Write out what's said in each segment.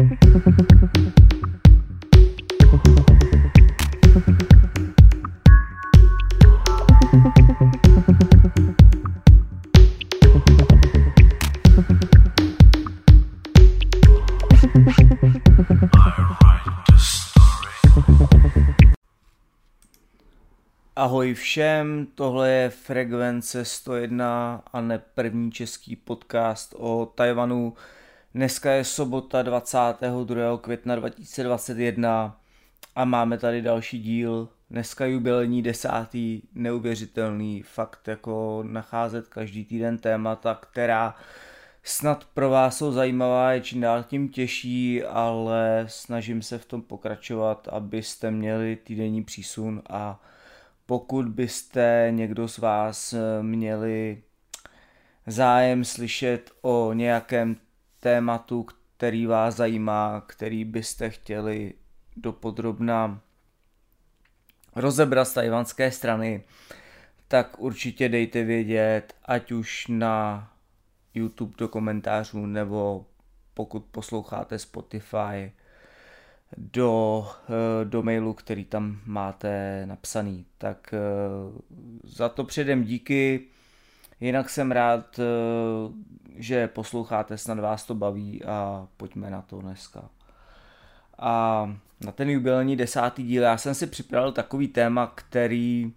Ahoj všem, tohle je Frekvence 101 a ne první český podcast o Tajvanu. Dneska je sobota 22. května 2021 a máme tady další díl. Dneska jubilejní desátý, neuvěřitelný fakt jako nacházet každý týden témata, která snad pro vás jsou zajímavá, je čím dál tím těžší, ale snažím se v tom pokračovat, abyste měli týdenní přísun a pokud byste někdo z vás měli zájem slyšet o nějakém tématu, který vás zajímá, který byste chtěli dopodrobna rozebrat z tajvanské strany, tak určitě dejte vědět, ať už na YouTube do komentářů, nebo pokud posloucháte Spotify, do, eh, do mailu, který tam máte napsaný. Tak eh, za to předem díky. Jinak jsem rád, eh, že posloucháte, snad vás to baví a pojďme na to dneska. A na ten jubilejní desátý díl já jsem si připravil takový téma, který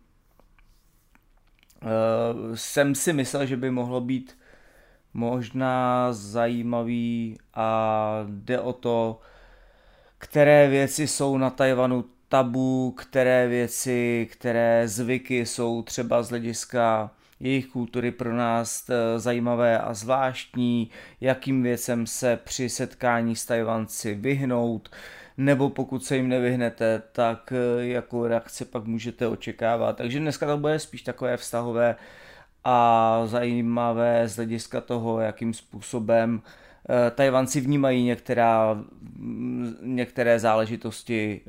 jsem si myslel, že by mohlo být možná zajímavý a jde o to, které věci jsou na Tajvanu tabu, které věci, které zvyky jsou třeba z hlediska jejich kultury pro nás eh, zajímavé a zvláštní, jakým věcem se při setkání s Tajvanci vyhnout, nebo pokud se jim nevyhnete, tak eh, jakou reakci pak můžete očekávat. Takže dneska to bude spíš takové vztahové a zajímavé z hlediska toho, jakým způsobem Eh, Tajvanci vnímají některá, mm, některé záležitosti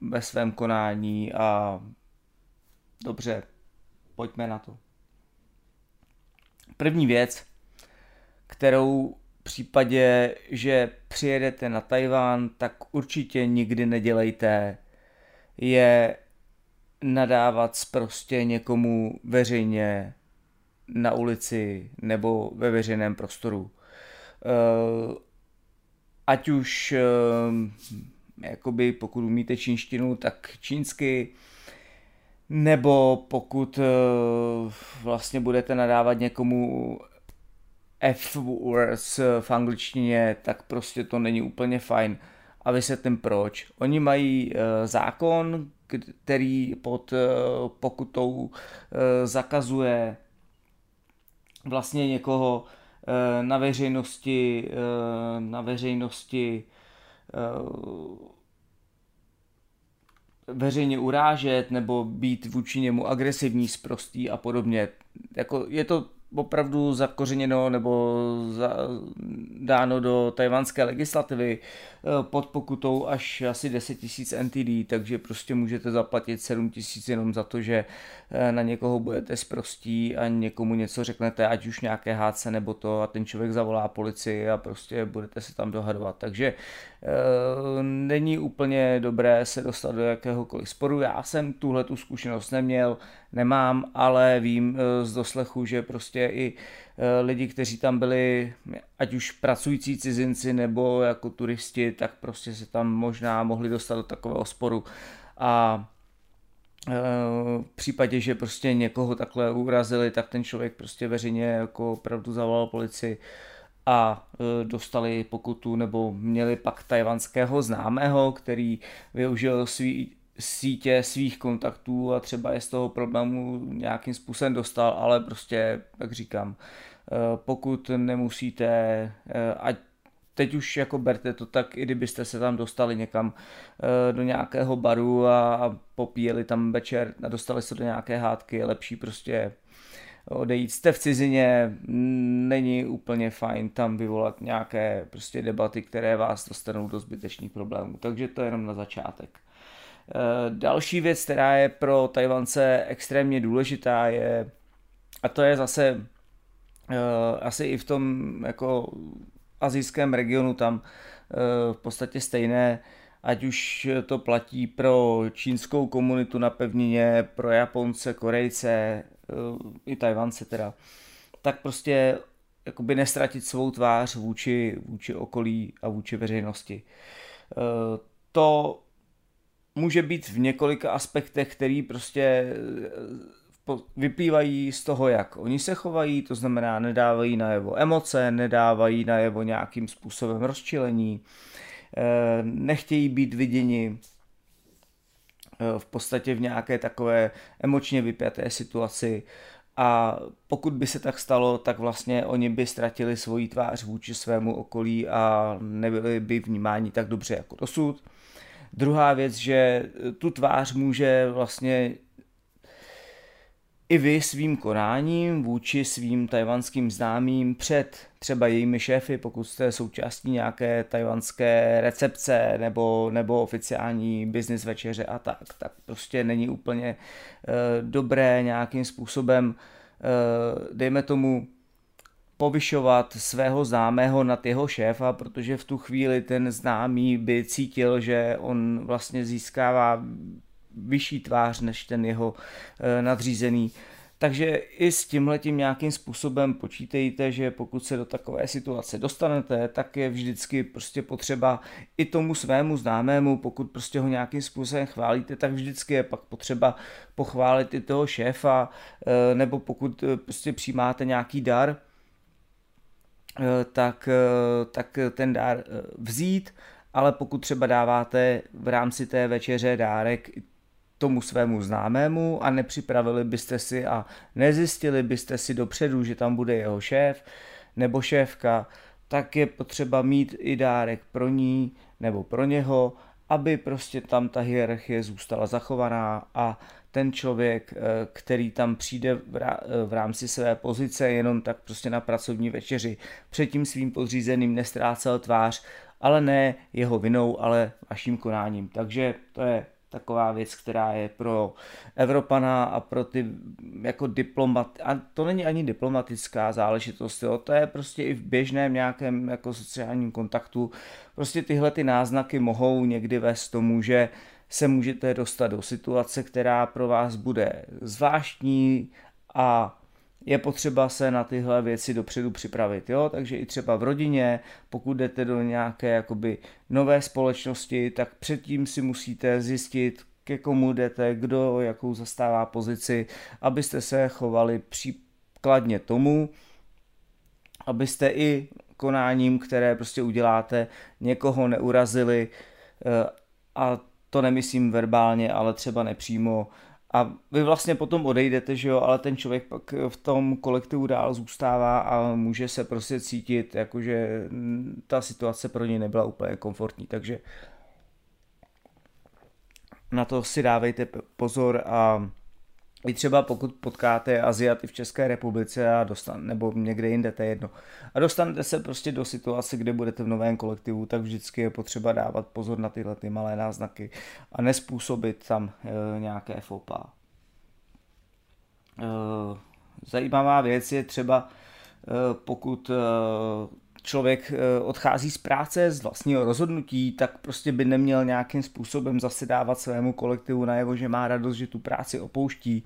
ve svém konání a dobře, pojďme na to. První věc, kterou v případě, že přijedete na Tajván, tak určitě nikdy nedělejte, je nadávat prostě někomu veřejně na ulici nebo ve veřejném prostoru. Eh, ať už eh, jakoby pokud umíte čínštinu, tak čínsky, nebo pokud eh, vlastně budete nadávat někomu F-words v angličtině, tak prostě to není úplně fajn. A vysvětlím proč. Oni mají zákon, který pod pokutou zakazuje vlastně někoho Eh, na veřejnosti, eh, na veřejnosti eh, veřejně urážet nebo být vůči němu agresivní, sprostý a podobně. Jako je to opravdu zakořeněno nebo za, dáno do tajvanské legislativy eh, pod pokutou až asi 10 000 NTD, takže prostě můžete zaplatit 7 000 jenom za to, že eh, na někoho budete sprostí a někomu něco řeknete, ať už nějaké háce nebo to a ten člověk zavolá policii a prostě budete se tam dohadovat. Takže není úplně dobré se dostat do jakéhokoliv sporu. Já jsem tuhle tu zkušenost neměl, nemám, ale vím eh, z doslechu, že prostě i eh, lidi, kteří tam byli, ať už pracující cizinci nebo jako turisti, tak prostě se tam možná mohli dostat do takového sporu. A eh, v případě, že prostě někoho takhle urazili, tak ten člověk prostě veřejně jako opravdu zavolal policii a dostali pokutu nebo měli pak tajvanského známého, který využil svý sítě svých kontaktů a třeba je z toho problému nějakým způsobem dostal, ale prostě, jak říkám, eh, pokud nemusíte, eh, ať teď už jako berte to tak, i kdybyste se tam dostali někam do nějakého baru a popíjeli tam večer a dostali se do nějaké hádky, je lepší prostě odejít. Jste v cizině, není úplně fajn tam vyvolat nějaké prostě debaty, které vás dostanou do zbytečných problémů. Takže to je jenom na začátek. Eh, další věc, která je pro Tajvance extrémně důležitá, je, a to je zase uh, asi i v tom jako azijském regionu tam v podstatě stejné, ať už to platí pro čínskou komunitu na pevnině, pro Japonce, Korejce, i Tajvance teda, tak prostě jakoby nestratit svou tvář vůči, vůči okolí a vůči veřejnosti. To může být v několika aspektech, který prostě eh, vyplývají z toho, jak oni se chovají, to znamená nedávají najevo emoce, nedávají najevo nějakým způsobem rozčilení, eh, nechtějí být viděni eh, v podstatě v nějaké takové emočně vypjaté situaci a pokud by se tak stalo, tak vlastně oni by ztratili svoji tvář vůči svému okolí a nebyli by vnímáni tak dobře jako dosud. Druhá věc, že tu tvář může vlastně i vy svým konáním vůči svým tajvanským známým před třeba jejími šéfy, pokud jste součástí nějaké tajvanské recepce nebo, nebo oficiální business večeře a tak, tak prostě není úplně uh, dobré nějakým způsobem, uh, dejme tomu, povyšovat svého známého nad jeho šéfa, protože v tu chvíli ten známý by cítil, že on vlastně získává vyšší tvář než ten jeho eh, nadřízený. Takže i s tímhletím nějakým způsobem počítejte, že pokud se do takové situace dostanete, tak je vždycky prostě potřeba i tomu svému známému, pokud prostě ho nějakým způsobem chválíte, tak vždycky je pak potřeba pochválit i toho šéfa, eh, nebo pokud eh, prostě přijímáte nějaký dar, tak, tak ten eh, vzít, ale pokud třeba dáváte v rámci té večeře dárek tomu svému známému a nepřipravili byste si a nezjistili byste si dopředu, že tam bude jeho šéf nebo šéfka, tak je potřeba mít i dárek pro ní nebo pro něho, aby prostě tam ta hierarchie zůstala zachovaná a ten člověk, eh, který tam přijde v rámci své pozice jenom tak prostě na pracovní večeři, před tím svým podřízeným nestrácel tvář, ale ne jeho vinou, ale vaším konáním. Takže to je taková věc, která je pro Evropana a pro ty jako diplomat, a to není ani diplomatická záležitost, jo, to je prostě i v běžném nějakém jako sociálním kontaktu, prostě tyhle ty náznaky mohou někdy vést tomu, že se můžete dostat do situace, která pro vás bude zvláštní a je potřeba se na tyhle věci dopředu připravit, jo? takže i třeba v rodině, pokud jdete do nějaké jakoby nové společnosti, tak předtím si musíte zjistit, ke komu jdete, kdo jakou zastává pozici, abyste se chovali příkladně tomu, abyste i konáním, které prostě uděláte, někoho neurazili eh, a to nemyslím verbálně, ale třeba nepřímo. A vy vlastně potom odejdete, že jo, ale ten člověk pak v tom kolektivu dál zůstává a může se prostě cítit, jakože ta situace pro něj nebyla úplně komfortní, takže na to si dávejte pozor a i třeba pokud potkáte Aziaty v České republice a dostan, nebo někde jinde, to je jedno. A dostanete se prostě do situace, kde budete v novém kolektivu, tak vždycky je potřeba dávat pozor na tyhle ty malé náznaky a nespůsobit tam e, nějaké fopa. E, zajímavá věc je třeba, e, pokud e, člověk eh, odchází z práce z vlastního rozhodnutí, tak prostě by neměl nějakým způsobem zase dávat svému kolektivu najevo, že má radost, že tu práci opouští.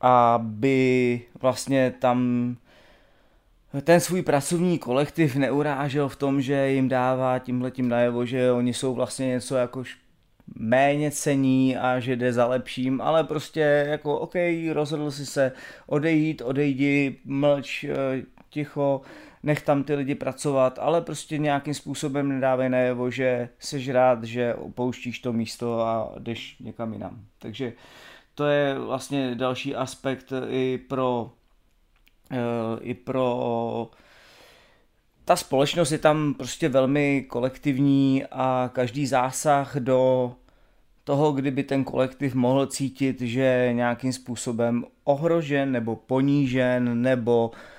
Aby vlastně tam ten svůj pracovní kolektiv neurážel v tom, že jim dává tímhletím najevo, že oni jsou vlastně něco jako méně cení a že jde za lepším, ale prostě jako OK, rozhodl si se odejít, odejdi, mlč, eh, ticho, nech tam ty lidi pracovat, ale prostě nějakým způsobem nedávej najevo, že jsi rád, že opouštíš to místo a jdeš někam jinam. Takže to je vlastně další aspekt i pro eh, i pro ta společnost je tam prostě velmi kolektivní a každý zásah do toho, kdyby ten kolektiv mohl cítit, že je nějakým způsobem ohrožen nebo ponížen nebo Eh,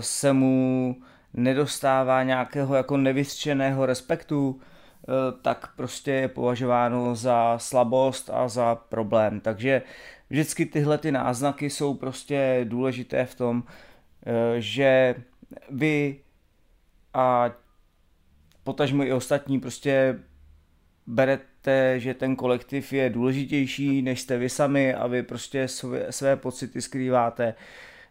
se mu nedostává nějakého jako nevyřčeného respektu, eh, tak prostě je považováno za slabost a za problém. Takže vždycky tyhle ty náznaky jsou prostě důležité v tom, eh, že vy a potažmo i ostatní prostě berete, že ten kolektiv je důležitější, než jste vy sami a vy prostě své, své pocity skrýváte,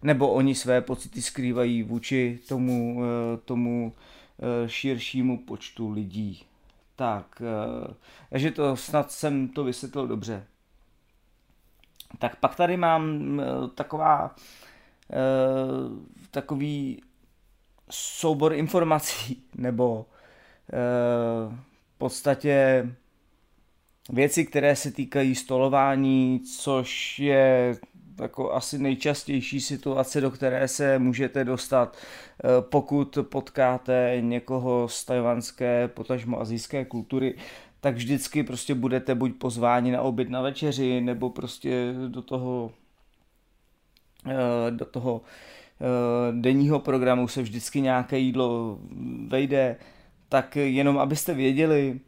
nebo oni své pocity skrývají vůči tomu, eh, tomu eh, širšímu počtu lidí. Tak, eh, takže to snad jsem to vysvětlil dobře. Tak pak tady mám taková takový soubor informací, nebo v podstatě věci, které se týkají stolování, což je jako asi nejčastější situace, do které se můžete dostat, eh, pokud potkáte někoho z tajvanské, potažmo azijské kultury, tak vždycky prostě budete buď pozváni na oběd na večeři, nebo prostě do toho eh, do toho eh, denního programu se vždycky nějaké jídlo vejde, tak jenom abyste věděli,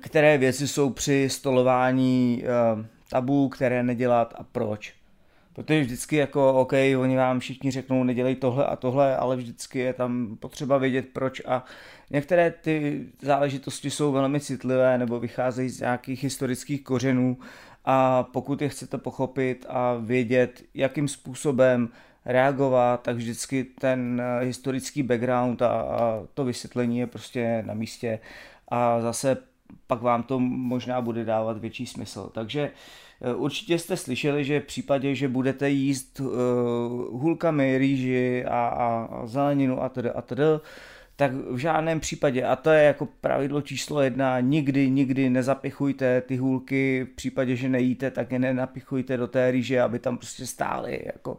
které věci jsou při stolování tabu, které nedělat a proč. Protože vždycky jako, OK, oni vám všichni řeknou, nedělej tohle a tohle, ale vždycky je tam potřeba vědět proč a některé ty záležitosti jsou velmi citlivé nebo vycházejí z nějakých historických kořenů a pokud je chcete pochopit a vědět, jakým způsobem reagovat, tak vždycky ten eh, historický background a, a to vysvětlení je prostě na místě a zase pak vám to možná bude dávat větší smysl. Takže eh, určitě jste slyšeli, že v případě, že budete jíst uh, hůlkami rýži a, a, a zeleninu a tedy a tedy, tak v žádném případě, a to je jako pravidlo číslo jedna, nikdy, nikdy nezapichujte ty hůlky, v případě, že nejíte, tak je nenapichujte do té rýže, aby tam prostě stály, jako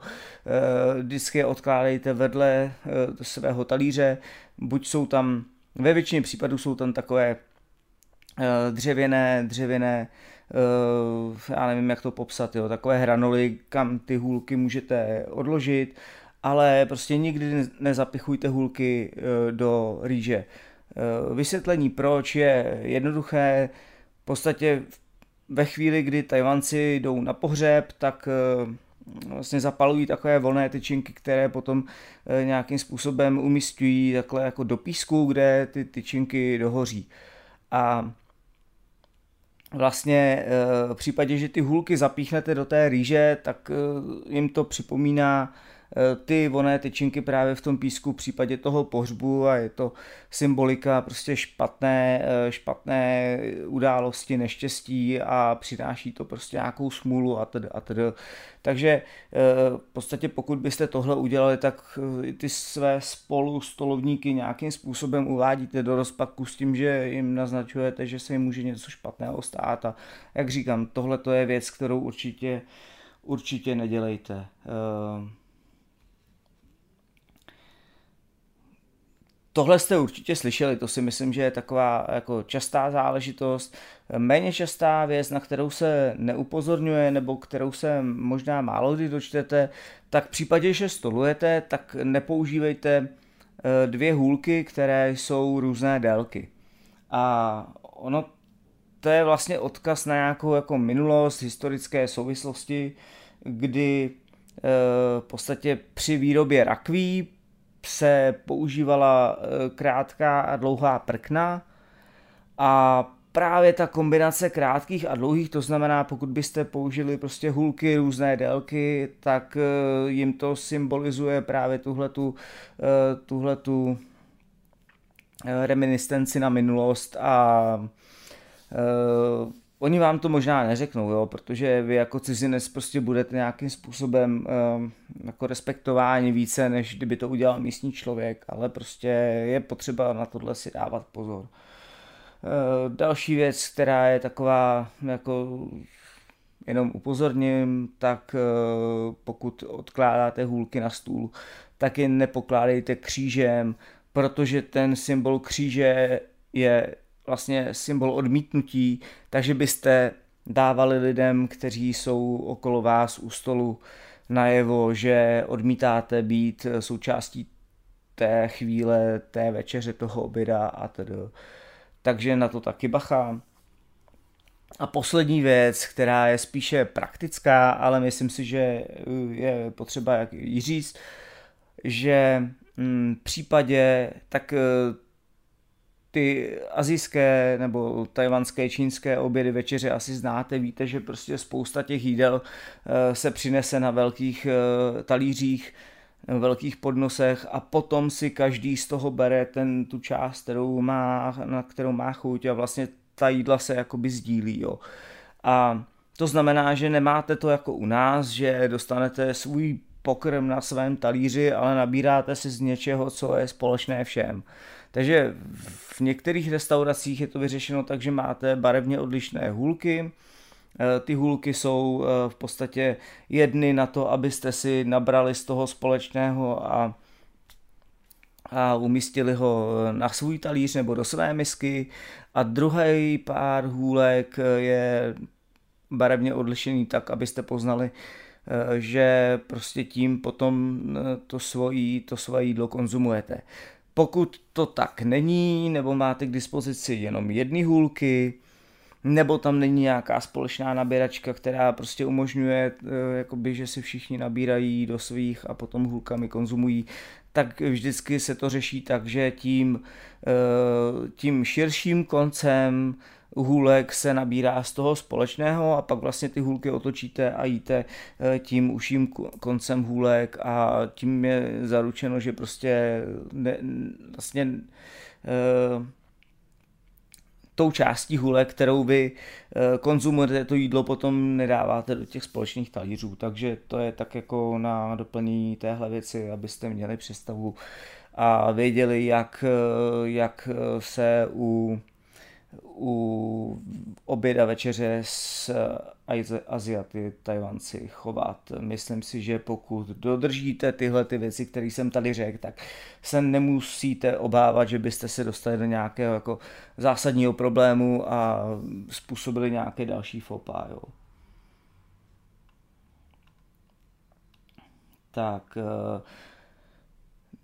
vždycky je odkládejte vedle svého talíře, buď jsou tam, ve většině případů jsou tam takové Eh, dřevěné, dřevěné, eh, já nevím, jak to popsat, jo, takové hranoly, kam ty hůlky můžete odložit, ale prostě nikdy nezapichujte hůlky eh, do rýže. Vysvětlení proč je jednoduché, v podstatě ve chvíli, kdy Tajvanci jdou na pohřeb, tak vlastně zapalují takové volné tyčinky, které potom nějakým způsobem umistují takhle jako do písku, kde ty tyčinky dohoří. A vlastně eh, v případě, že ty hůlky zapíchnete do té rýže, tak eh, jim to připomíná ty voné tyčinky právě v tom písku v případě toho pohřbu a je to symbolika prostě špatné, eh, špatné události, neštěstí a přináší to prostě nějakou smůlu a tedy a tedy. Takže eh, v podstatě pokud byste tohle udělali, tak ty své spolu stolovníky nějakým způsobem uvádíte do rozpaku s tím, že jim naznačujete, že se jim může něco špatného stát a jak říkám, tohle to je věc, kterou určitě určitě nedělejte. Tohle jste určitě slyšeli, to si myslím, že je taková jako častá záležitost. Méně častá věc, na kterou se neupozorňuje nebo kterou se možná málo kdy dočtete, tak v případě, že stolujete, tak nepoužívejte eh, dvě hůlky, které jsou různé délky. A ono to je vlastně odkaz na nějakou jako minulost, historické souvislosti, kdy eh, v podstatě při výrobě rakví se používala eh, krátká a dlouhá prkna. A právě ta kombinace krátkých a dlouhých, to znamená, pokud byste použili prostě hulky různé délky, tak eh, jim to symbolizuje právě tuhletu, eh, tuhletu reminiscenci na minulost a Oni vám to možná neřeknou, jo, protože vy jako cizinec prostě budete nějakým způsobem um, jako respektováni více, než kdyby to udělal místní člověk, ale prostě je potřeba na tohle si dávat pozor. Uh, další věc, která je taková jako jenom upozorním, tak uh, pokud odkládáte hůlky na stůl, tak je nepokládejte křížem, protože ten symbol kříže je vlastně symbol odmítnutí, takže byste dávali lidem, kteří jsou okolo vás u stolu, najevo, že odmítáte být součástí té chvíle, té večeře, toho oběda a tedy. Takže na to taky bacha. A poslední věc, která je spíše praktická, ale myslím si, že je potřeba ji říct, že mm, případě, tak eh, ty azijské nebo tajvanské, čínské obědy večeře asi znáte, víte, že prostě spousta těch jídel eh, se přinese na velkých eh, talířích, velkých podnosech a potom si každý z toho bere ten, tu část, kterou má, na kterou má chuť a vlastně ta jídla se jakoby sdílí. Jo. A to znamená, že nemáte to jako u nás, že dostanete svůj pokrm na svém talíři, ale nabíráte si z něčeho, co je společné všem. Takže v některých restauracích je to vyřešeno tak, že máte barevně odlišné hůlky, eh, ty hůlky jsou eh, v podstatě jedny na to, abyste si nabrali z toho společného a, a umístili ho na svůj talíř nebo do své misky a druhý pár hůlek je barevně odlišený tak, abyste poznali, eh, že prostě tím potom to svojí, to svoje jídlo konzumujete. Pokud to tak není, nebo máte k dispozici jenom jedny hůlky, nebo tam není nějaká společná nabíračka, která prostě umožňuje, eh, jakoby, že si všichni nabírají do svých a potom hůlkami konzumují, tak vždycky se to řeší tak, že tím, eh, tím širším koncem hůlek se nabírá z toho společného a pak vlastně ty hůlky otočíte a jíte eh, tím uším koncem hůlek a tím je zaručeno, že prostě ne, vlastně uh, tou částí hůlek, kterou vy uh, konzumujete to jídlo, potom nedáváte do těch společných talířů. Takže to je tak jako na doplnění téhle věci, abyste měli představu a věděli, jak, jak se u u oběda večeře s Aziaty, Tajvanci chovat. Myslím si, že pokud dodržíte tyhle ty věci, které jsem tady řekl, tak se nemusíte obávat, že byste se dostali do nějakého jako zásadního problému a způsobili nějaké další fopa. Jo. Tak, uh,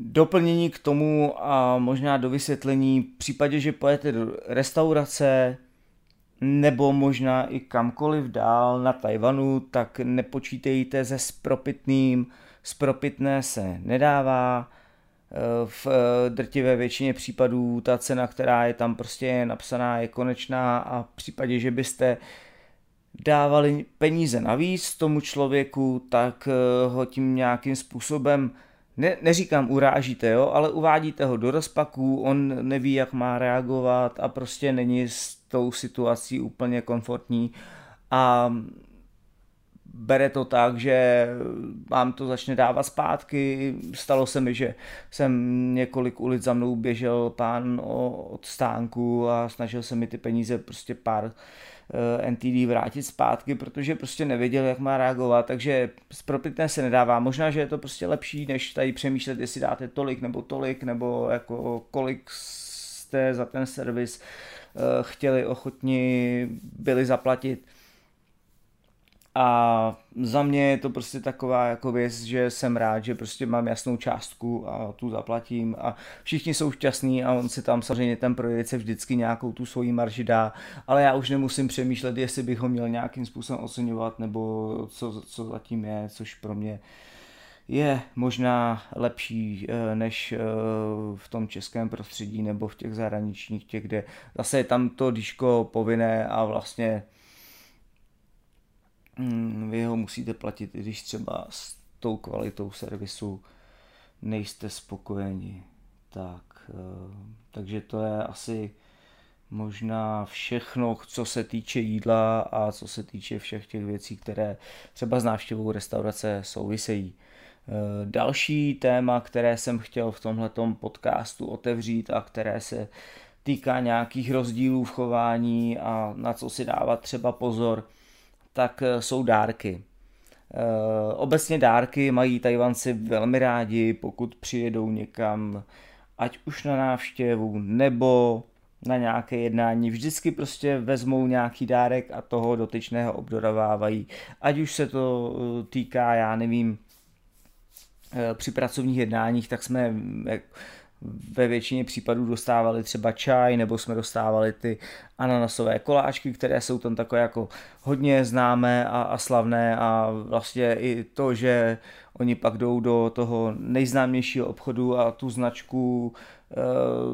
doplnění k tomu a možná do vysvětlení v případě, že pojete do restaurace nebo možná i kamkoliv dál na Tajvanu, tak nepočítejte se spropitným. Spropitné se nedává. V drtivé většině případů ta cena, která je tam prostě napsaná, je konečná a v případě, že byste dávali peníze navíc tomu člověku, tak ho tím nějakým způsobem ne, neříkám urážíte, jo, ale uvádíte ho do rozpaků, on neví, jak má reagovat a prostě není s tou situací úplně komfortní a bere to tak, že vám to začne dávat zpátky. Stalo se mi, že jsem několik ulic za mnou běžel pán od stánku a snažil se mi ty peníze prostě pár NTD vrátit zpátky, protože prostě nevěděl, jak má reagovat, takže propitné se nedává. Možná, že je to prostě lepší, než tady přemýšlet, jestli dáte tolik nebo tolik, nebo jako kolik jste za ten servis eh, chtěli, ochotni byli zaplatit a za mě je to prostě taková jako věc, že jsem rád, že prostě mám jasnou částku a tu zaplatím. A všichni jsou šťastní a on si tam samozřejmě ten prodejce vždycky nějakou tu svoji marži dá, ale já už nemusím přemýšlet, jestli bych ho měl nějakým způsobem oceňovat nebo co, co zatím je, což pro mě je možná lepší eh, než eh, v tom českém prostředí nebo v těch zahraničních, těch, kde zase je tam to díško povinné a vlastně vy ho musíte platit, i když třeba s tou kvalitou servisu nejste spokojeni. Tak, eh, takže to je asi možná všechno, co se týče jídla a co se týče všech těch věcí, které třeba s návštěvou restaurace souvisejí. Eh, další téma, které jsem chtěl v tomhletom podcastu otevřít a které se týká nějakých rozdílů v chování a na co si dávat třeba pozor, tak eh, jsou dárky. Eh, obecně dárky mají Tajvanci velmi rádi, pokud přijedou někam, ať už na návštěvu nebo na nějaké jednání. Vždycky prostě vezmou nějaký dárek a toho dotyčného obdorovávají. Ať už se to eh, týká, já nevím, při pracovních jednáních, tak jsme ve většině případů dostávali třeba čaj, nebo jsme dostávali ty ananasové koláčky, které jsou tam takové jako hodně známé a, a slavné a vlastně i to, že oni pak jdou do toho nejznámějšího obchodu a tu značku eh,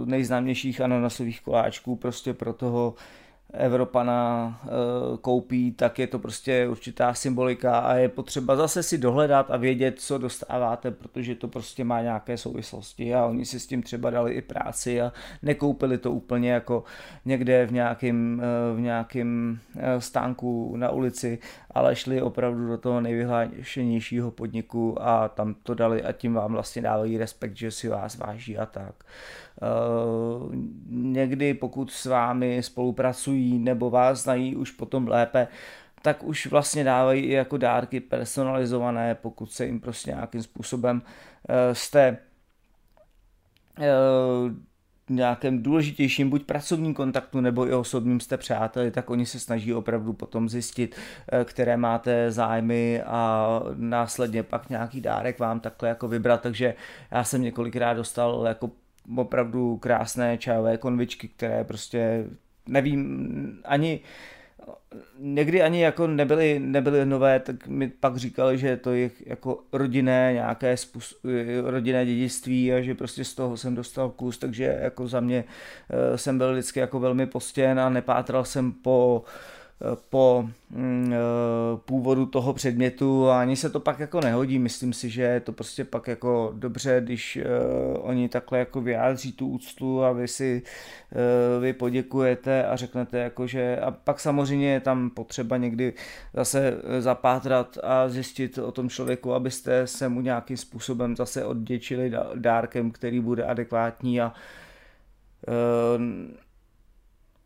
nejznámějších ananasových koláčků prostě pro toho Evropana e, koupí, tak je to prostě určitá symbolika a je potřeba zase si dohledat a vědět, co dostáváte, protože to prostě má nějaké souvislosti a oni si s tím třeba dali i práci a nekoupili to úplně jako někde v nějakém, e, v nějakém e, stánku na ulici, ale šli opravdu do toho nejvyhlášenějšího podniku a tam to dali a tím vám vlastně dávají respekt, že si vás váží a tak. Eh, někdy pokud s vámi spolupracují nebo vás znají už potom lépe, tak už vlastně dávají i jako dárky personalizované, pokud se jim prostě nějakým způsobem eh, jste eh, nějakém důležitějším buď pracovním kontaktu nebo i osobním jste přáteli, tak oni se snaží opravdu potom zjistit, které máte zájmy a následně pak nějaký dárek vám takhle jako vybrat, takže já jsem několikrát dostal jako opravdu krásné čajové konvičky, které prostě nevím, ani někdy ani jako nebyly, nebyly nové, tak mi pak říkali, že to je jako rodinné nějaké spus, rodinné dědictví a že prostě z toho jsem dostal kus, takže jako za mě eh, jsem byl vždycky jako velmi postěn a nepátral jsem po uh, po mm, eh, původu toho předmětu a ani se to pak jako nehodí. Myslím si, že je to prostě pak jako dobře, když uh, oni takhle jako vyjádří tu úctu a vy si uh, vy poděkujete a řeknete jako, že a pak samozřejmě je tam potřeba někdy zase zapátrat a zjistit o tom člověku, abyste se mu nějakým způsobem zase odděčili dárkem, který bude adekvátní a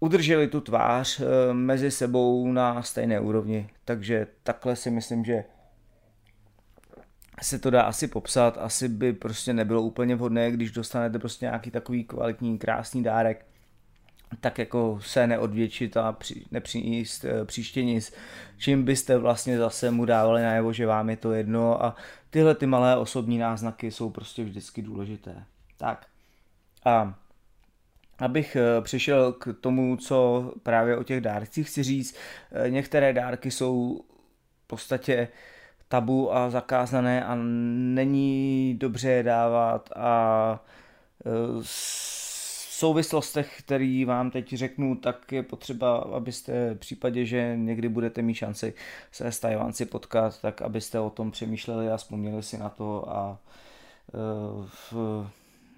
udrželi tu tvář eh, mezi sebou na stejné úrovni. Takže takhle si myslím, že se to dá asi popsat, asi by prostě nebylo úplně vhodné, když dostanete prostě nějaký takový kvalitní, krásný dárek, tak jako se neodvětšit a při, nepřinést e, příště nic, čím byste vlastně zase mu dávali najevo, že vám je to jedno a tyhle ty malé osobní náznaky jsou prostě vždycky důležité. Tak a Abych eh, přišel k tomu, co právě o těch dárcích chci říct, eh, některé dárky jsou v podstatě tabu a zakázané a není dobře je dávat a eh, v souvislostech, který vám teď řeknu, tak je potřeba, abyste v případě, že někdy budete mít šanci se s Tajvanci potkat, tak abyste o tom přemýšleli a vzpomněli si na to a v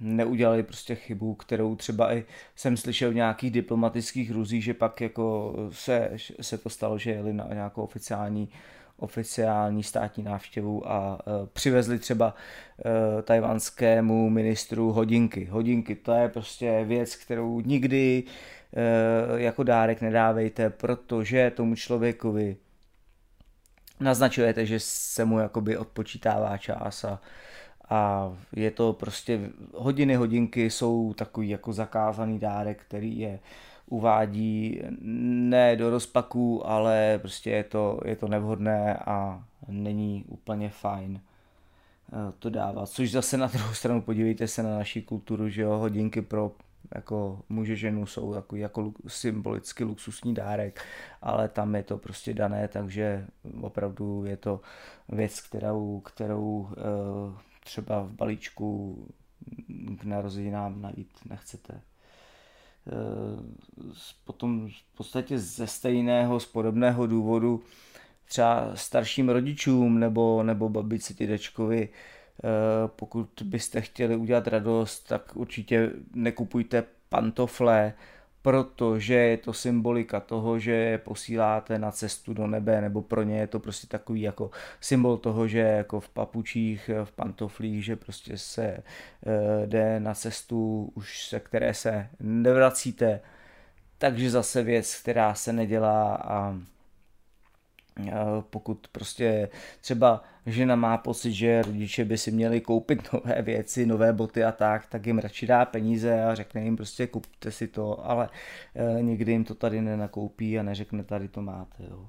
neudělali prostě chybu, kterou třeba i jsem slyšel v nějakých diplomatických ruzích, že pak jako se, se to stalo, že jeli na nějakou oficiální oficiální státní návštěvu a e, přivezli třeba e, tajvanskému ministru hodinky. Hodinky to je prostě věc, kterou nikdy e, jako dárek nedávejte, protože tomu člověkovi naznačujete, že se mu jakoby odpočítává čas a a je to prostě, hodiny, hodinky jsou takový jako zakázaný dárek, který je uvádí ne do rozpaků, ale prostě je to, je to nevhodné a není úplně fajn eh, to dávat. Což zase na druhou stranu podívejte se na naši kulturu, že jo, hodinky pro jako muže ženu jsou takový jako symbolicky luxusní dárek, ale tam je to prostě dané, takže opravdu je to věc, kterou, kterou uh, třeba v balíčku k narozeninám najít nechcete. Eh, potom v podstatě ze stejného, z podobného důvodu třeba starším rodičům nebo, nebo babici, dědečkovi, eh, pokud byste chtěli udělat radost, tak určitě nekupujte pantofle, protože je to symbolika toho, že posíláte na cestu do nebe, nebo pro ně je to prostě takový jako symbol toho, že jako v papučích, v pantoflích, že prostě se e, jde na cestu, už se které se nevracíte, takže zase věc, která se nedělá a pokud prostě třeba žena má pocit, že rodiče by si měli koupit nové věci, nové boty a tak, tak jim radši dá peníze a řekne jim prostě kupte si to, ale e, nikdy jim to tady nenakoupí a neřekne tady to máte. Jo.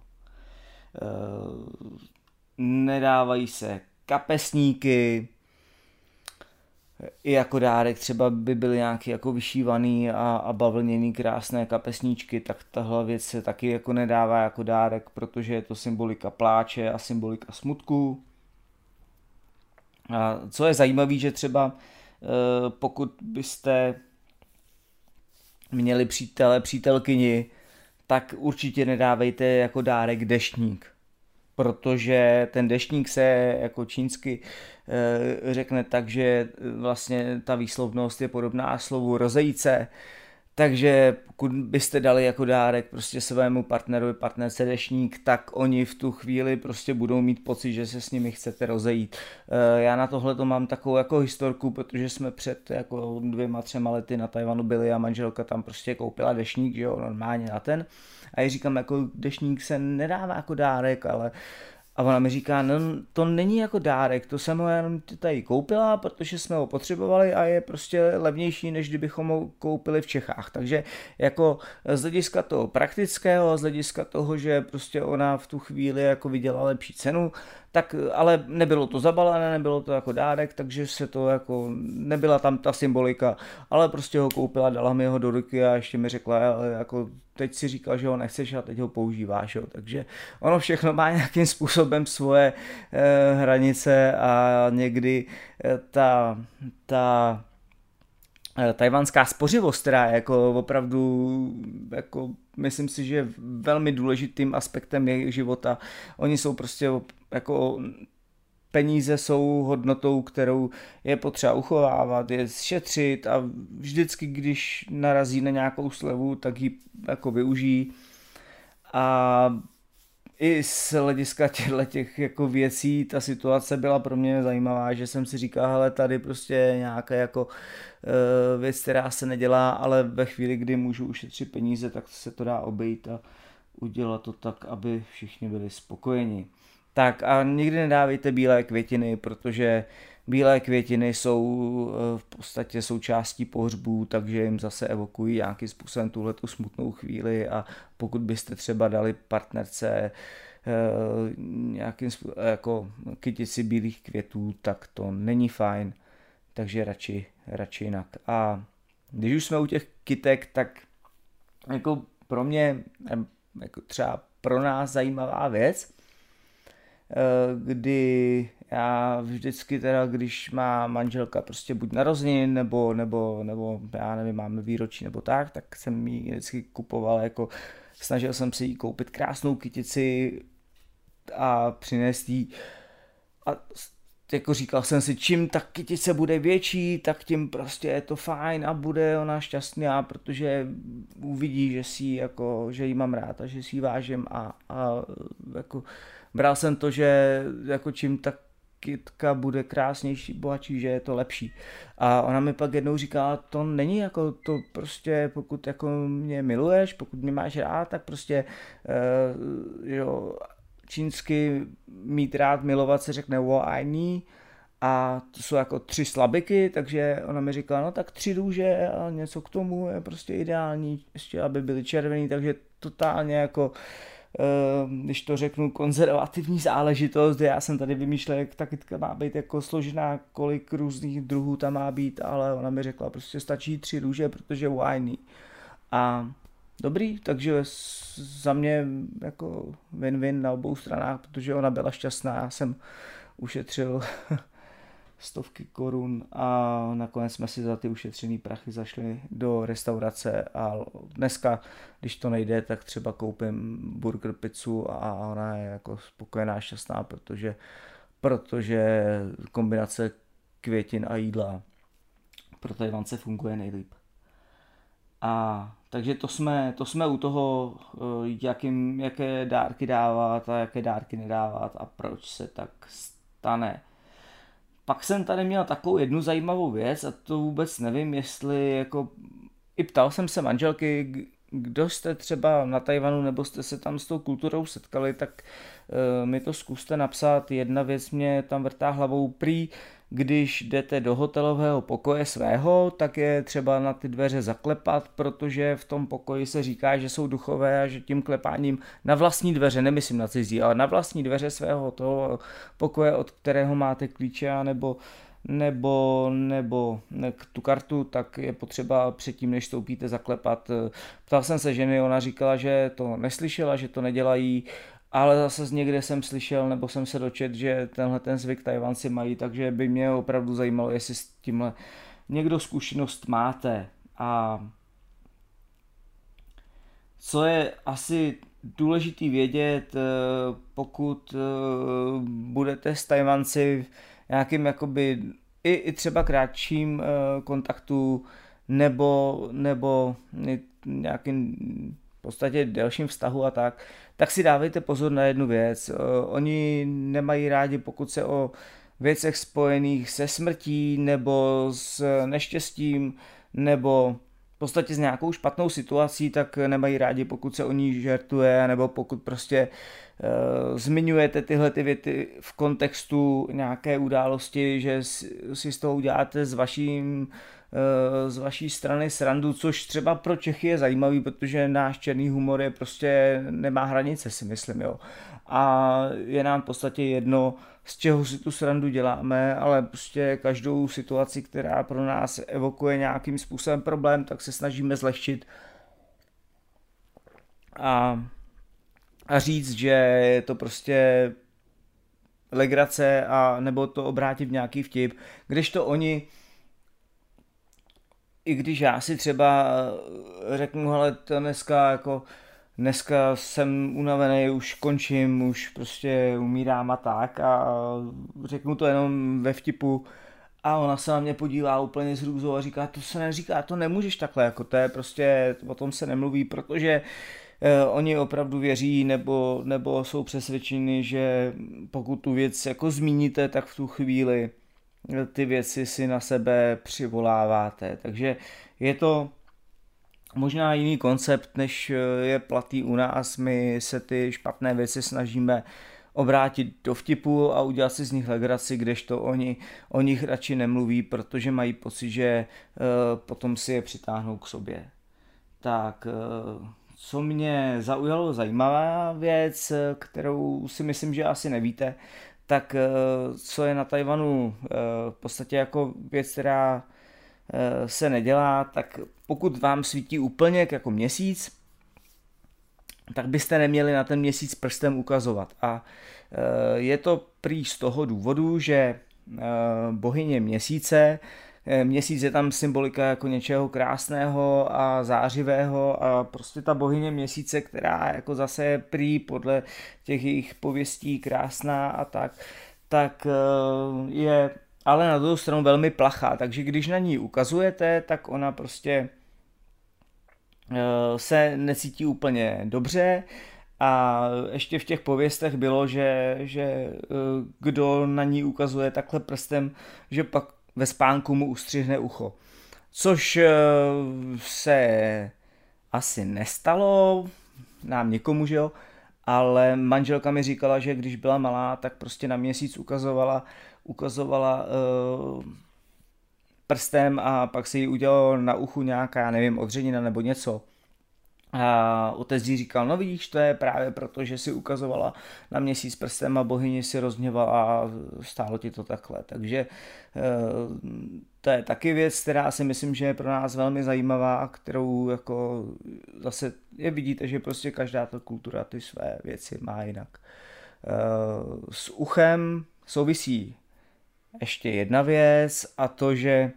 E, nedávají se kapesníky, i jako dárek třeba by byly nějaký jako vyšívaný a, a bavlněný krásné kapesníčky, tak tahle věc se taky jako nedává jako dárek, protože je to symbolika pláče a symbolika smutku. A co je zajímavé, že třeba eh, pokud byste měli přítele, přítelkyni, tak určitě nedávejte jako dárek deštník protože ten deštník se jako čínsky řekne tak, že vlastně ta výslovnost je podobná slovu rozejíce, takže pokud byste dali jako dárek prostě svému partnerovi, partnerce dešník, tak oni v tu chvíli prostě budou mít pocit, že se s nimi chcete rozejít. Eh, já na tohle to mám takovou jako historku, protože jsme před jako dvěma, třema lety na Tajvanu byli a manželka tam prostě koupila dešník, že jo, normálně na ten. A já říkám, jako dešník se nedává jako dárek, ale a ona mi říká, no to není jako dárek, to jsem ho jenom tady koupila, protože jsme ho potřebovali a je prostě levnější, než kdybychom ho koupili v Čechách. Takže jako z hlediska toho praktického, z hlediska toho, že prostě ona v tu chvíli jako viděla lepší cenu, tak ale nebylo to zabalené, nebylo to jako dárek, takže se to jako, nebyla tam ta symbolika, ale prostě ho koupila, dala mi ho do ruky a ještě mi řekla, jako teď si říkal, že ho nechceš a teď ho používáš, jo. takže ono všechno má nějakým způsobem svoje eh, hranice a někdy eh, ta, ta tajvanská spořivost, která je jako opravdu jako myslím si, že velmi důležitým aspektem jejich života. Oni jsou prostě jako peníze jsou hodnotou, kterou je potřeba uchovávat, je šetřit a vždycky, když narazí na nějakou slevu, tak ji jako využijí. A i z hlediska těchto těch jako věcí ta situace byla pro mě zajímavá, že jsem si říkal, hele, tady prostě nějaká jako uh, věc, která se nedělá, ale ve chvíli, kdy můžu ušetřit peníze, tak se to dá obejít a udělat to tak, aby všichni byli spokojeni. Tak a nikdy nedávejte bílé květiny, protože bílé květiny jsou eh, v podstatě součástí pohřbů, takže jim zase evokují nějakým způsobem tuhle smutnou chvíli a pokud byste třeba dali partnerce eh, nějakým způsobem, jako kytici bílých květů, tak to není fajn, takže radši, radši jinak. A když už jsme u těch kytek, tak jako pro mě, jako třeba pro nás zajímavá věc, Eh, kdy já vždycky teda, když má manželka prostě buď narozenin, nebo, nebo, nebo já nevím, máme výročí nebo tak, tak jsem jí vždycky kupoval jako, snažil jsem si jí koupit krásnou kytici a přinést jí. A jako říkal jsem si, čím ta kytice bude větší, tak tím prostě je to fajn a bude ona šťastná, protože uvidí, že si jako, že jí mám rád a že si ji vážím a, a jako bral jsem to, že jako čím ta kytka bude krásnější, bohatší, že je to lepší. A ona mi pak jednou říká, to není jako to prostě, pokud jako mě miluješ, pokud mě máš rád, tak prostě uh, jo, čínsky mít rád, milovat se řekne wo ai a to jsou jako tři slabiky, takže ona mi říkala, no tak tři růže a něco k tomu je prostě ideální, ještě aby byly červený, takže totálně jako uh, když to řeknu, konzervativní záležitost, já jsem tady vymýšlel, jak ta kytka má být jako složená, kolik různých druhů tam má být, ale ona mi řekla, prostě stačí tři růže, protože wine. A dobrý, takže za mě jako win-win na obou stranách, protože ona byla šťastná, já jsem ušetřil stovky korun a nakonec jsme si za ty ušetřené prachy zašli do restaurace a dneska, když to nejde, tak třeba koupím burger pizzu a ona je jako spokojená, šťastná, protože, protože kombinace květin a jídla pro Tajvance funguje nejlíp. A takže to jsme, to jsme u toho, eh, jakým, jaké dárky dávat a jaké dárky nedávat a proč se tak stane. Pak jsem tady měl takovou jednu zajímavou věc a to vůbec nevím, jestli jako i ptal jsem se manželky, kdo jste třeba na Tajvanu nebo jste se tam s tou kulturou setkali, tak uh, mi to zkuste napsat. Jedna věc mě tam vrtá hlavou prý, když jdete do hotelového pokoje svého, tak je třeba na ty dveře zaklepat, protože v tom pokoji se říká, že jsou duchové a že tím klepáním na vlastní dveře, nemyslím na cizí, ale na vlastní dveře svého toho pokoje, od kterého máte klíče, nebo nebo, nebo tu kartu, tak je potřeba předtím, než stoupíte, zaklepat. Ptal jsem se ženy, ona říkala, že to neslyšela, že to nedělají, ale zase z někde jsem slyšel, nebo jsem se dočet, že tenhle ten zvyk Tajvanci mají, takže by mě opravdu zajímalo, jestli s tímhle někdo zkušenost máte. A co je asi důležitý vědět, eh, pokud eh, budete s Tajvanci nějakým jakoby i, i třeba krátším eh, kontaktu nebo, nebo nějakým v podstatě delším vztahu a tak, tak si dávejte pozor na jednu věc. Oni nemají rádi, pokud se o věcech spojených se smrtí nebo s neštěstím nebo v podstatě s nějakou špatnou situací, tak nemají rádi, pokud se o ní žertuje, nebo pokud prostě uh, zmiňujete tyhle ty věty v kontextu nějaké události, že si z toho uděláte s vaším z vaší strany srandu, což třeba pro Čechy je zajímavý, protože náš černý humor je prostě nemá hranice, si myslím, jo. A je nám v podstatě jedno, z čeho si tu srandu děláme, ale prostě každou situaci, která pro nás evokuje nějakým způsobem problém, tak se snažíme zlehčit a, a říct, že je to prostě legrace a nebo to obrátit v nějaký vtip, když to oni i když já si třeba řeknu, ale to dneska jako dneska jsem unavený, už končím, už prostě umírám a tak a řeknu to jenom ve vtipu. A ona se na mě podívá úplně z hrůzou a říká, to se neříká, to nemůžeš takhle, jako to je prostě, o tom se nemluví, protože eh, oni opravdu věří nebo, nebo jsou přesvědčeni, že pokud tu věc jako zmíníte, tak v tu chvíli ty věci si na sebe přivoláváte. Takže je to možná jiný koncept, než eh, je platý u nás. My se ty špatné věci snažíme obrátit do vtipu a udělat si z nich legraci, kdežto oni o nich radši nemluví, protože mají pocit, že uh, potom si je přitáhnou k sobě. Tak, uh, co mě zaujalo zajímavá věc, kterou si myslím, že asi nevíte, tak uh, co je na Tajvanu uh, v podstatě jako věc, která Eh, se nedělá, tak pokud vám svítí úplně jako měsíc, tak byste neměli na ten měsíc prstem ukazovat. A eh, je to prý z toho důvodu, že eh, bohyně měsíce, měsíc je tam symbolika jako něčeho krásného a zářivého a prostě ta bohyně měsíce, která jako zase je prý podle těch jejich pověstí krásná a tak, tak je ale na druhou stranu velmi plachá, takže když na ní ukazujete, tak ona prostě eh, se necítí úplně dobře. A ještě v těch pověstech bylo, že, že eh, kdo na ní ukazuje takhle prstem, že pak ve spánku mu ustřihne ucho. Což eh, se asi nestalo, nám někomu, že jo, ale manželka mi říkala, že když byla malá, tak prostě na měsíc ukazovala ukazovala uh, prstem a pak si ji udělal na uchu nějaká, já nevím, odřenina nebo něco. A otec jí říkal, no vidíš, to je právě proto, že si ukazovala na měsíc prstem a bohyně si rozněvala a stálo ti to takhle. Takže eh, to je taky věc, která si myslím, že je pro nás velmi zajímavá, kterou jako zase je vidíte, že prostě každá ta kultura ty své věci má jinak. Eh, s uchem souvisí ještě jedna věc a to, že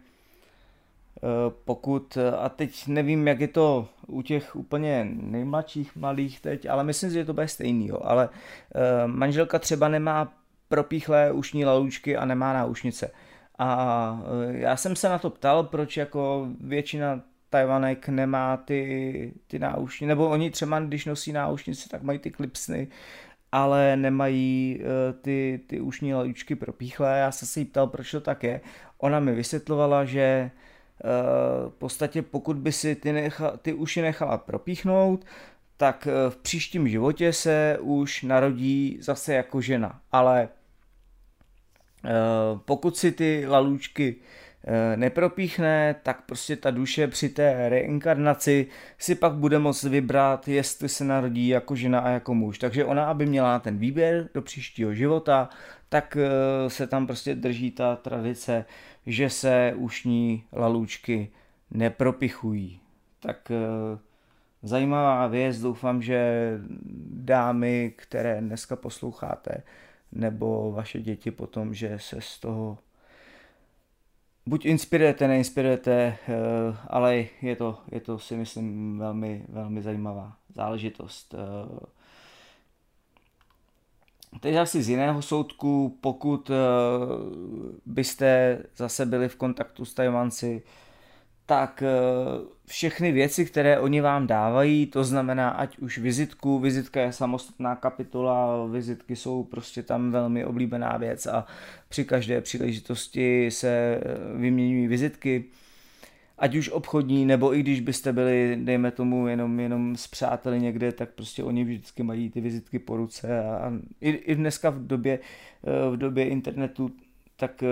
pokud, a teď nevím, jak je to u těch úplně nejmladších malých teď, ale myslím si, že to bude stejný, jo. ale eh, manželka třeba nemá propíchlé ušní lalučky a nemá náušnice. A eh, já jsem se na to ptal, proč jako většina Tajvanek nemá ty, ty náušnice, nebo oni třeba, když nosí náušnice, tak mají ty klipsny ale nemají ty, ty ušní lajučky propíchlé. Já jsem se jí ptal, proč to tak je. Ona mi vysvětlovala, že uh, v podstatě pokud by si ty, necha, ty uši nechala propíchnout, tak uh, v příštím životě se už narodí zase jako žena. Ale pokud si ty lalůčky nepropíchne, tak prostě ta duše při té reinkarnaci si pak bude moct vybrat, jestli se narodí jako žena a jako muž. Takže ona, aby měla ten výběr do příštího života, tak se tam prostě drží ta tradice, že se ušní lalůčky nepropichují. Tak zajímavá věc, doufám, že dámy, které dneska posloucháte, nebo vaše děti potom, že se z toho buď inspirujete, neinspirujete, eh, ale je to, je to si myslím velmi, velmi zajímavá záležitost. Teď asi z jiného soudku, pokud eh, byste zase byli v kontaktu s Tajvanci, tak eh, všechny věci, které oni vám dávají, to znamená ať už vizitku, vizitka je samostatná kapitola, vizitky jsou prostě tam velmi oblíbená věc a při každé příležitosti se eh, vyměňují vizitky, ať už obchodní, nebo i když byste byli, dejme tomu, jenom, jenom s přáteli někde, tak prostě oni vždycky mají ty vizitky po ruce a, a i, i dneska v době, eh, v době internetu tak eh,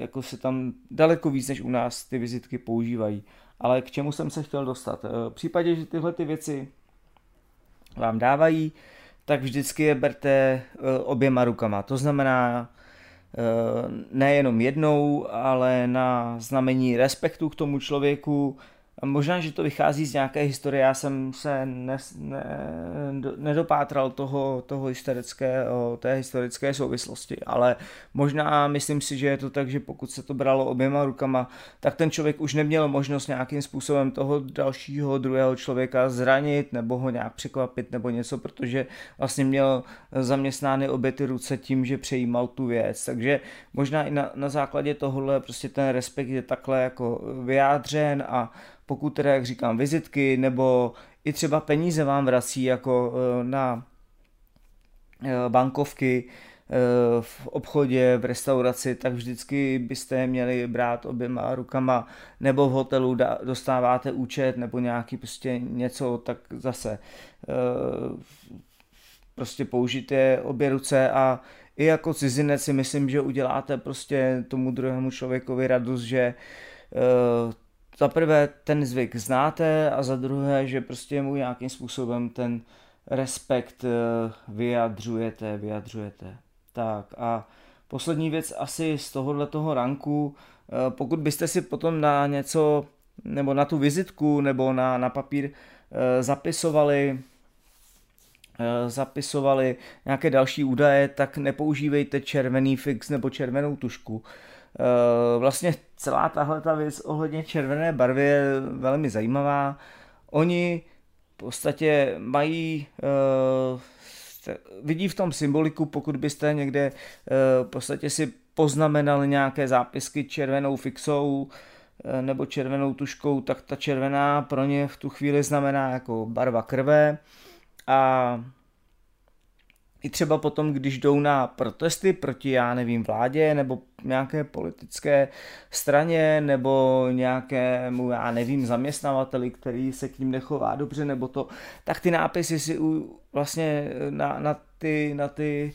jako se tam daleko víc než u nás ty vizitky používají. Ale k čemu jsem se chtěl dostat? Eh, v případě, že tyhle ty věci vám dávají, tak vždycky je berte oběma rukama. To znamená nejenom jednou, ale na znamení respektu k tomu člověku, Možná, že to vychází z nějaké historie, já jsem se ne, ne, nedopátral toho, toho historického, té historické souvislosti, ale možná myslím si, že je to tak, že pokud se to bralo oběma rukama, tak ten člověk už neměl možnost nějakým způsobem toho dalšího druhého člověka zranit nebo ho nějak překvapit nebo něco, protože vlastně měl zaměstnány obě ty ruce tím, že přejímal tu věc. Takže možná i na, na základě tohohle prostě ten respekt je takhle jako vyjádřen a pokud teda, jak říkám, vizitky nebo i třeba peníze vám vrací jako eh, na eh, bankovky eh, v obchodě, v restauraci, tak vždycky byste je měli brát oběma rukama, nebo v hotelu dostáváte účet, nebo nějaký prostě něco, tak zase prostě použijte obě ruce a i jako cizinec si myslím, že uděláte prostě tomu druhému člověkovi radost, že za prvé ten zvyk znáte a za druhé, že prostě mu nějakým způsobem ten respekt eh, vyjadřujete, vyjadřujete. Tak a poslední věc asi z tohohle toho ranku, eh, pokud byste si potom na něco, nebo na tu vizitku, nebo na, na papír eh, zapisovali zapisovali nějaké další údaje, tak nepoužívejte červený fix nebo červenou tušku. Eh, vlastně celá tahle ta věc ohledně červené barvy je velmi zajímavá. Oni v podstatě mají eh, vidí v tom symboliku, pokud byste někde eh, v podstatě si poznamenali nějaké zápisky červenou fixou nebo červenou tuškou, tak ta červená pro ně v tu chvíli znamená jako barva krve a i třeba potom, když jdou na protesty proti, já nevím, vládě nebo nějaké politické straně nebo nějakému, já nevím, zaměstnavateli, který se k ním nechová dobře nebo to, tak ty nápisy si u, vlastně na, na ty, na ty,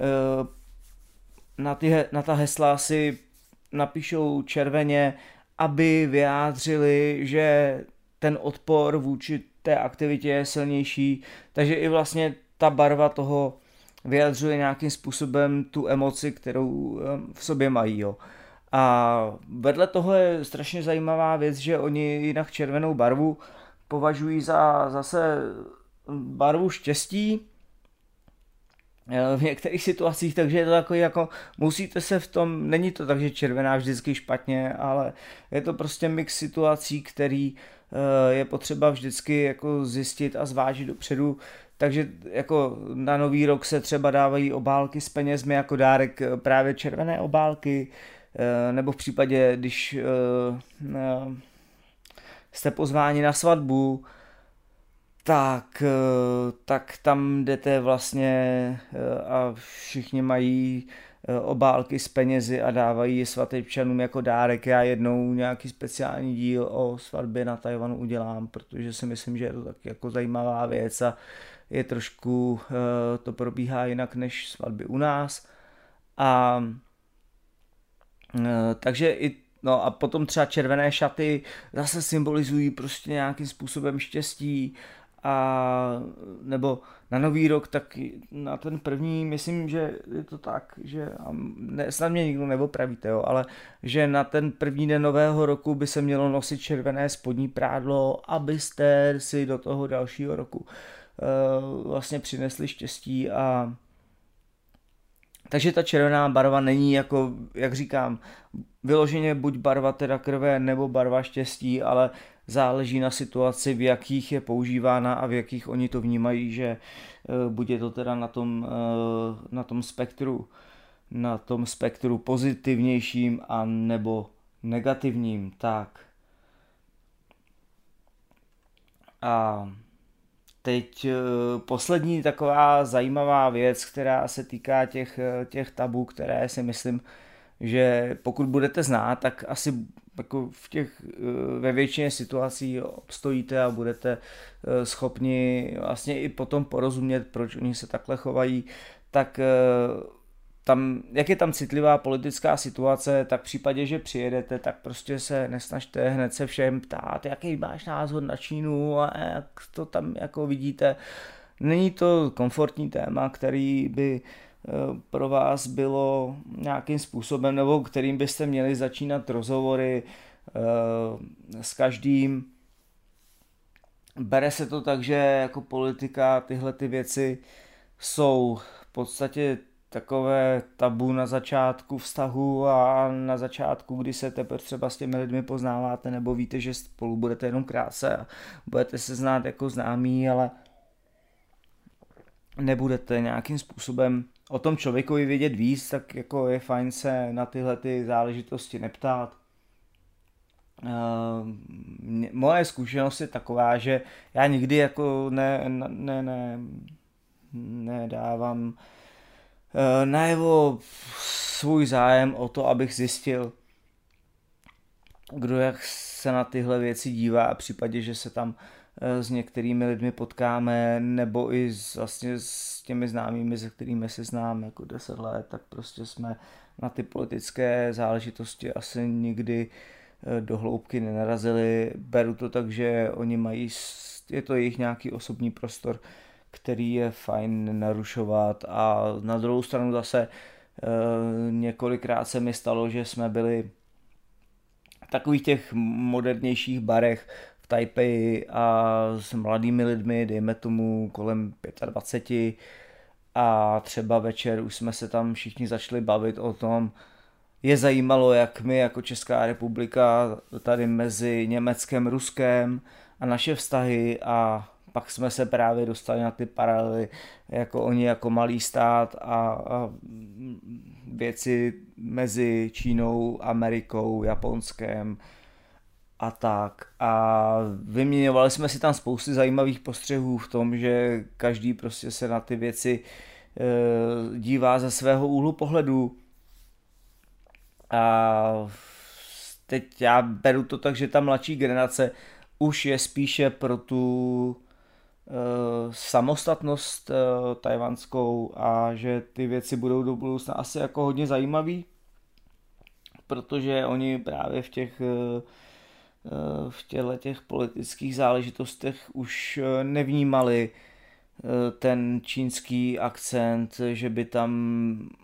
eh, na, ty, na ta hesla si napíšou červeně, aby vyjádřili, že ten odpor vůči té aktivitě je silnější, takže i vlastně ta barva toho vyjadřuje nějakým způsobem tu emoci, kterou v sobě mají. Jo. A vedle toho je strašně zajímavá věc, že oni jinak červenou barvu považují za zase barvu štěstí, eh, v některých situacích, takže je to takový jako, musíte se v tom, není to tak, že červená vždycky špatně, ale je to prostě mix situací, který eh, je potřeba vždycky jako zjistit a zvážit dopředu, takže jako na nový rok se třeba dávají obálky s penězmi jako dárek eh, právě červené obálky, eh, nebo v případě, když eh, jste pozváni na svatbu, tak, tak tam jdete vlastně a všichni mají obálky s penězi a dávají svatebčanům jako dárek. Já jednou nějaký speciální díl o svatbě na Tajvanu udělám, protože si myslím, že je to tak jako zajímavá věc a je trošku, eh, to probíhá jinak než svatby u nás. A eh, takže i No a potom třeba červené šaty zase symbolizují prostě nějakým způsobem štěstí a nebo na nový rok, tak na ten první, myslím, že je to tak, že ne, snad mě nikdo neopravíte, jo, ale že na ten první den nového roku by se mělo nosit červené spodní prádlo, abyste si do toho dalšího roku uh, vlastně přinesli štěstí a takže ta červená barva není jako, jak říkám, vyloženě buď barva teda krve nebo barva štěstí, ale záleží na situaci, v jakých je používána a v jakých oni to vnímají, že eh, bude to teda na tom, eh, na tom spektru na tom spektru pozitivnějším a nebo negativním. Tak. A teď eh, poslední taková zajímavá věc, která se týká těch, těch tabů, které si myslím, že pokud budete znát, tak asi jako v těch, eh, ve většině situací obstojíte a budete eh, schopni vlastně i potom porozumět, proč oni se takhle chovají, tak eh, tam, jak je tam citlivá politická situace, tak v případě, že přijedete, tak prostě se nesnažte hned se všem ptát, jaký máš názor na Čínu a jak to tam jako vidíte. Není to komfortní téma, který by pro vás bylo nějakým způsobem, nebo kterým byste měli začínat rozhovory eh, s každým. Bere se to tak, že jako politika tyhle ty věci jsou v podstatě takové tabu na začátku vztahu a na začátku, kdy se teprve třeba s těmi lidmi poznáváte nebo víte, že spolu budete jenom krátce a budete se znát jako známí, ale nebudete nějakým způsobem o tom člověkovi vědět víc, tak jako je fajn se na tyhle ty záležitosti neptát. Uh, moje zkušenost je taková, že já nikdy jako ne, ne, ne, nedávám uh, najevo svůj zájem o to, abych zjistil, kdo jak se na tyhle věci dívá a případě, že se tam Eh, s některými lidmi potkáme, nebo i s, vlastně s těmi známými, se kterými se znám jako 10 let, tak prostě jsme na ty politické záležitosti asi nikdy eh, do hloubky nenarazili. Beru to tak, že oni mají, je to jejich nějaký osobní prostor, který je fajn narušovat. A na druhou stranu zase eh, několikrát se mi stalo, že jsme byli v takových těch modernějších barech, Taipei a s mladými lidmi, dejme tomu kolem 25 a třeba večer už jsme se tam všichni začali bavit o tom, je zajímalo, jak my jako Česká republika tady mezi Německem, Ruskem a naše vztahy a pak jsme se právě dostali na ty paralely, jako oni jako malý stát a, a věci mezi Čínou, Amerikou, Japonskem, a tak. A vyměňovali jsme si tam spousty zajímavých postřehů v tom, že každý prostě se na ty věci e, dívá ze svého úhlu pohledu. A teď já beru to tak, že ta mladší generace už je spíše pro tu samostatnost e, tajvanskou a že ty věci budou do budoucna asi jako hodně zajímavý, protože oni právě v těch e, v těchto těch politických záležitostech už eh, nevnímali eh, ten čínský akcent, že by tam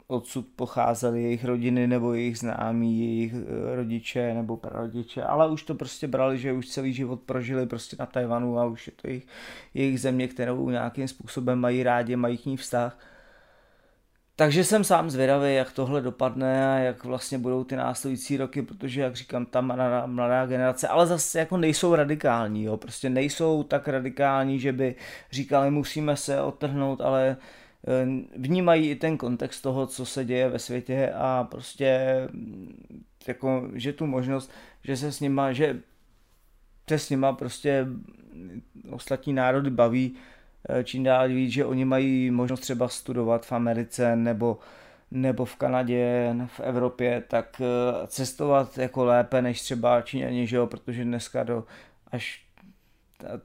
odsud pocházely jejich rodiny nebo jejich známí, jejich eh, rodiče nebo prarodiče, ale už to prostě brali, že už celý život prožili prostě na Tajvanu a už je to jejich, jejich země, kterou nějakým způsobem mají rádi, mají k ní vztah takže jsem sám zvědavý, jak tohle dopadne a jak vlastně budou ty následující roky, protože, jak říkám, ta mladá, mladá generace, ale zase jako nejsou radikální, jo, prostě nejsou tak radikální, že by říkali, musíme se odtrhnout, ale eh, vnímají i ten kontext toho, co se děje ve světě a prostě jako, že tu možnost, že se s nima, že se s nima prostě ostatní národy baví, čím dál víc, že oni mají možnost třeba studovat v Americe nebo, nebo v Kanadě, v Evropě, tak eh, cestovat jako lépe než třeba Číňani, že jo, protože dneska do až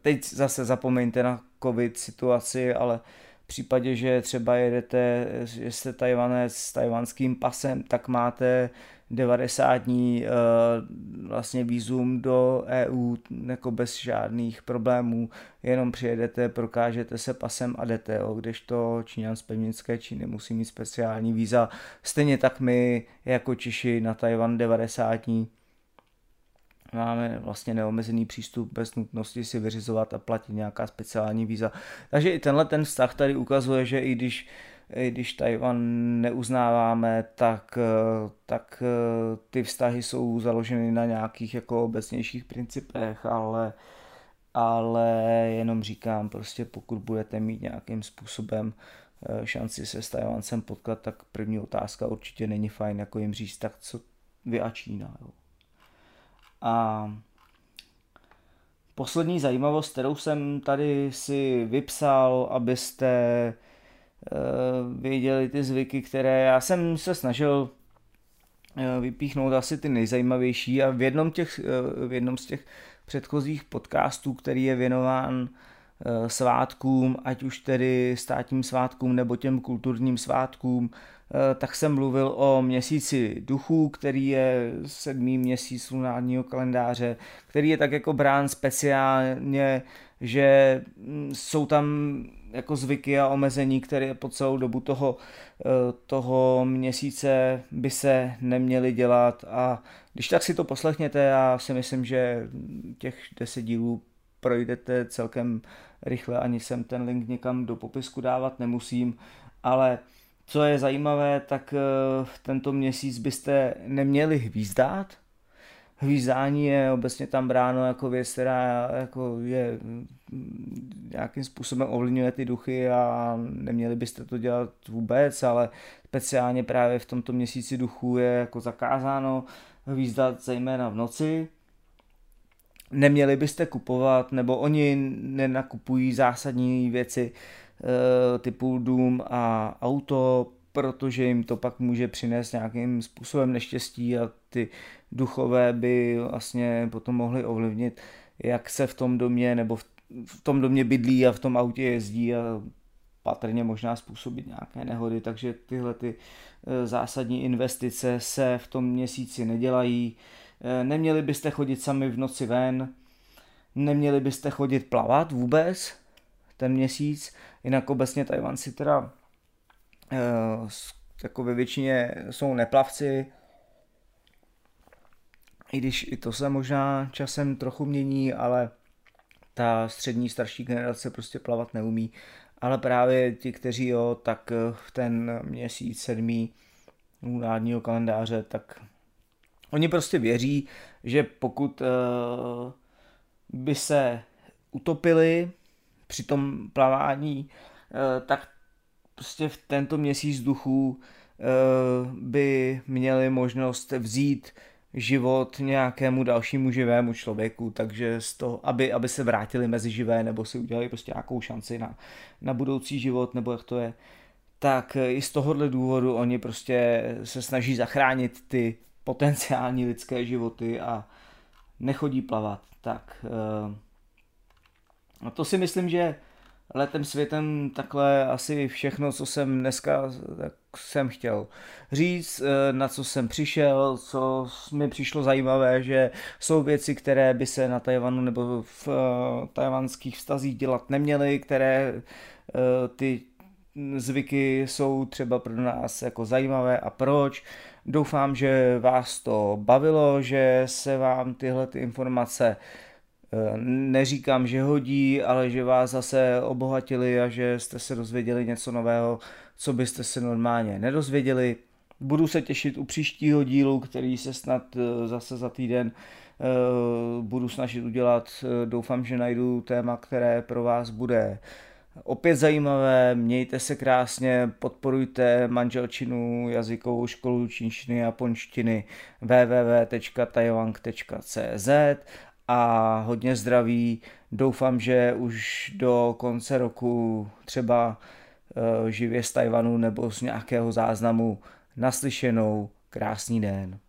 teď zase zapomeňte na covid situaci, ale případě, že třeba jedete, že jste Tajvanec s tajvanským pasem, tak máte 90 dní uh, vlastně výzum do EU jako bez žádných problémů, jenom přijedete, prokážete se pasem a jdete, jo, kdežto Číňan z pevnické Číny musí mít speciální víza. Stejně tak my jako Češi na Tajvan 90 dní máme vlastně neomezený přístup bez nutnosti si vyřizovat a platit nějaká speciální víza. Takže i tenhle ten vztah tady ukazuje, že i když, když Tajvan neuznáváme, tak, tak ty vztahy jsou založeny na nějakých jako obecnějších principech, ale, ale jenom říkám, prostě pokud budete mít nějakým způsobem eh, šanci se s Tajvancem potkat, tak první otázka určitě není fajn, jako jim říct, tak co vy a Čína. Jo. A poslední zajímavost, kterou jsem tady si vypsal, abyste eh, věděli ty zvyky, které já jsem se snažil eh, vypíchnout asi ty nejzajímavější. A v jednom, těch, eh, v jednom z těch předchozích podcastů, který je věnován svátkům, ať už tedy státním svátkům nebo těm kulturním svátkům, Eh, tak jsem mluvil o měsíci duchů, který je sedmý měsíc lunárního kalendáře, který je tak jako brán speciálně, že mm, jsou tam jako zvyky a omezení, které po celou dobu toho, eh, toho měsíce by se neměly dělat a když tak si to poslechněte, já si myslím, že těch deset dílů projdete celkem rychle, ani jsem ten link někam do popisku dávat nemusím, ale co je zajímavé, tak eh, tento měsíc byste neměli hvízdat. Hvízdání je obecně tam bráno jako věc, která jako je nějakým způsobem ovlivňuje ty duchy a neměli byste to dělat vůbec, ale speciálně právě v tomto měsíci duchů je jako zakázáno hvízdat zejména v noci. Neměli byste kupovat, nebo oni nenakupují zásadní věci, Eh, typu dům a auto, protože jim to pak může přinést nějakým způsobem neštěstí a ty duchové by vlastně potom mohly ovlivnit, jak se v tom domě nebo v tom domě bydlí a v tom autě jezdí a patrně možná způsobit nějaké nehody, takže tyhle ty eh, zásadní investice se v tom měsíci nedělají. Eh, neměli byste chodit sami v noci ven, neměli byste chodit plavat vůbec ten měsíc, Jinak obecně Tajvanci teda eh, jako ve většině jsou neplavci, i když i to se možná časem trochu mění, ale ta střední starší generace prostě plavat neumí. Ale právě ti, kteří jo, tak v ten měsíc sedmý lunárního kalendáře, tak oni prostě věří, že pokud uh, by se utopili, při tom plavání, eh, tak prostě v tento měsíc duchů eh, by měli možnost vzít život nějakému dalšímu živému člověku, takže z toho, aby, aby se vrátili mezi živé nebo si udělali prostě nějakou šanci na, na budoucí život, nebo jak to je, tak i z tohohle důvodu oni prostě se snaží zachránit ty potenciální lidské životy a nechodí plavat. Tak a to si myslím, že letem světem takhle asi všechno, co jsem dneska tak jsem chtěl říct, eh, na co jsem přišel, co mi přišlo zajímavé, že jsou věci, které by se na Tajvanu nebo v eh, tajvanských vztazích dělat neměly, které eh, ty zvyky jsou třeba pro nás jako zajímavé a proč. Doufám, že vás to bavilo, že se vám tyhle ty informace neříkám, že hodí, ale že vás zase obohatili a že jste se dozvěděli něco nového, co byste se normálně nedozvěděli. Budu se těšit u příštího dílu, který se snad eh, zase za týden eh, budu snažit udělat. Eh, doufám, že najdu téma, které pro vás bude opět zajímavé. Mějte se krásně, podporujte manželčinu, jazykovou školu čínštiny a japonštiny www.taiwan.cz a hodně zdraví. Doufám, že už do konce roku třeba uh, živě z Tajvanu nebo z nějakého záznamu naslyšenou. Krásný den.